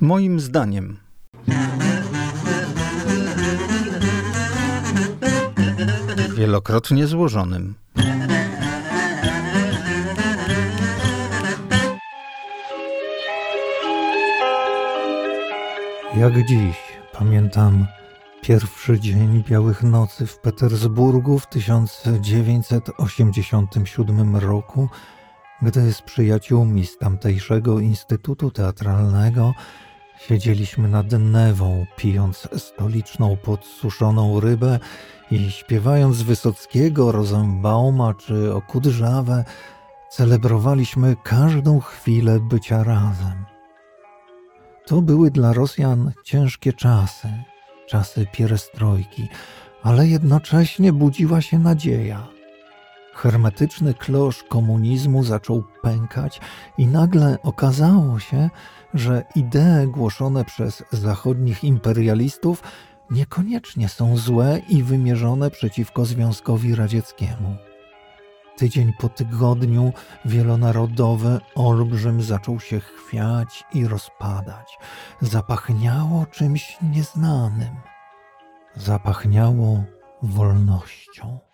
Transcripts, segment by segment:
Moim zdaniem. Wielokrotnie złożonym. Jak dziś pamiętam pierwszy dzień Białych Nocy w Petersburgu w 1987 roku, gdy z przyjaciółmi z tamtejszego Instytutu Teatralnego siedzieliśmy nad Newą, pijąc stoliczną podsuszoną rybę i śpiewając Wysockiego, Rosenbauma czy Okudrzawę, celebrowaliśmy każdą chwilę bycia razem. To były dla Rosjan ciężkie czasy, czasy pierestrojki, ale jednocześnie budziła się nadzieja. Hermetyczny klosz komunizmu zaczął pękać i nagle okazało się, że idee głoszone przez zachodnich imperialistów niekoniecznie są złe i wymierzone przeciwko Związkowi Radzieckiemu. Tydzień po tygodniu wielonarodowy olbrzym zaczął się chwiać i rozpadać. Zapachniało czymś nieznanym. Zapachniało wolnością.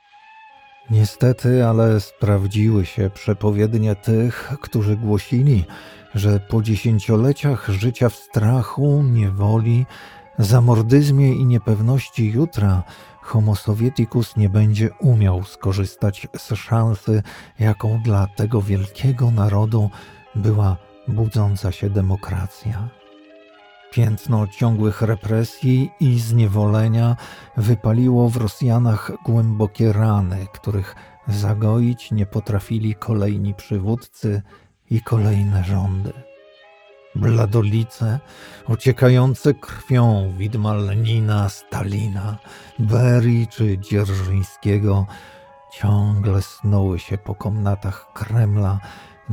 Niestety, ale sprawdziły się przepowiednie tych, którzy głosili, że po dziesięcioleciach życia w strachu, niewoli, zamordyzmie i niepewności jutra Homo Sovieticus nie będzie umiał skorzystać z szansy, jaką dla tego wielkiego narodu była budząca się demokracja. Piętno ciągłych represji i zniewolenia wypaliło w Rosjanach głębokie rany, których zagoić nie potrafili kolejni przywódcy i kolejne rządy. Bladolice, ociekające krwią widma Lenina, Stalina, Berii czy Dzierżyńskiego, ciągle snuły się po komnatach Kremla,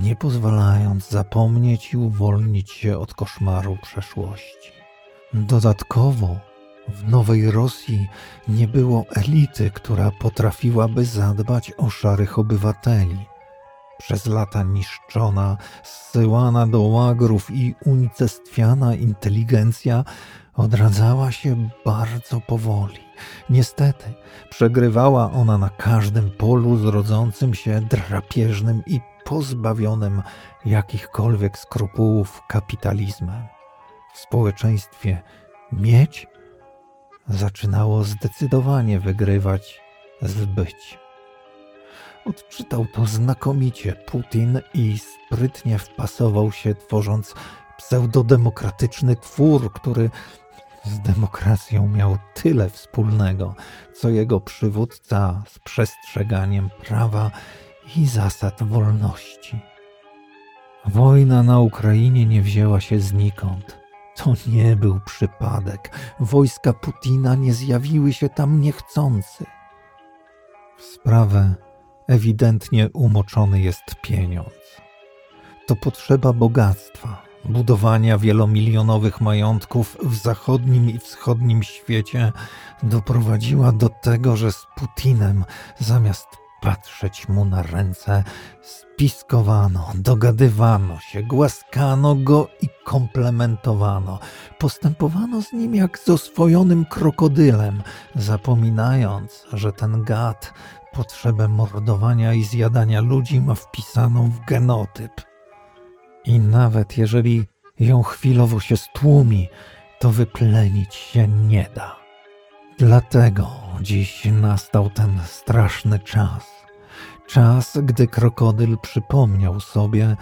nie pozwalając zapomnieć i uwolnić się od koszmaru przeszłości. Dodatkowo w Nowej Rosji nie było elity, która potrafiłaby zadbać o szarych obywateli – przez lata niszczona, zsyłana do łagrów i unicestwiana inteligencja odradzała się bardzo powoli. Niestety, przegrywała ona na każdym polu z rodzącym się drapieżnym i pozbawionym jakichkolwiek skrupułów kapitalizmem. W społeczeństwie mieć zaczynało zdecydowanie wygrywać zbyć. Odczytał to znakomicie Putin i sprytnie wpasował się, tworząc pseudodemokratyczny twór, który z demokracją miał tyle wspólnego, co jego przywódca z przestrzeganiem prawa i zasad wolności. Wojna na Ukrainie nie wzięła się znikąd. To nie był przypadek. Wojska Putina nie zjawiły się tam niechcący. W sprawę ewidentnie umoczony jest pieniądz. To potrzeba bogactwa, budowania wielomilionowych majątków w zachodnim i wschodnim świecie doprowadziła do tego, że z Putinem zamiast patrzeć mu na ręce, spiskowano, dogadywano się, głaskano go i komplementowano. Postępowano z nim jak z oswojonym krokodylem, zapominając, że ten gad potrzebę mordowania i zjadania ludzi ma wpisaną w genotyp. I nawet jeżeli ją chwilowo się stłumi, to wyplenić się nie da. Dlatego dziś nastał ten straszny czas. Czas, gdy krokodyl przypomniał sobie,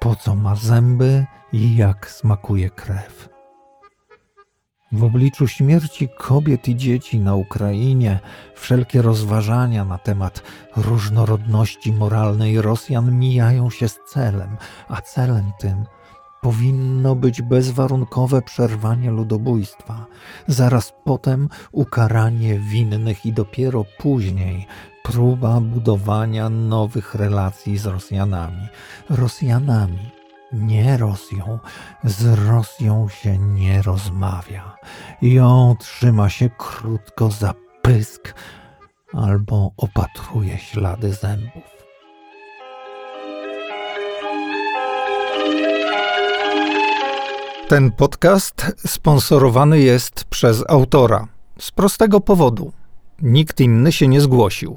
po co ma zęby i jak smakuje krew. W obliczu śmierci kobiet i dzieci na Ukrainie wszelkie rozważania na temat różnorodności moralnej Rosjan mijają się z celem, a celem tym powinno być bezwarunkowe przerwanie ludobójstwa, zaraz potem ukaranie winnych i dopiero później próba budowania nowych relacji z Rosjanami. Rosjanami nie Rosją. Z Rosją się nie rozmawia. Ją trzyma się krótko za pysk albo opatruje ślady zębów. Ten podcast sponsorowany jest przez autora. Z prostego powodu. Nikt inny się nie zgłosił.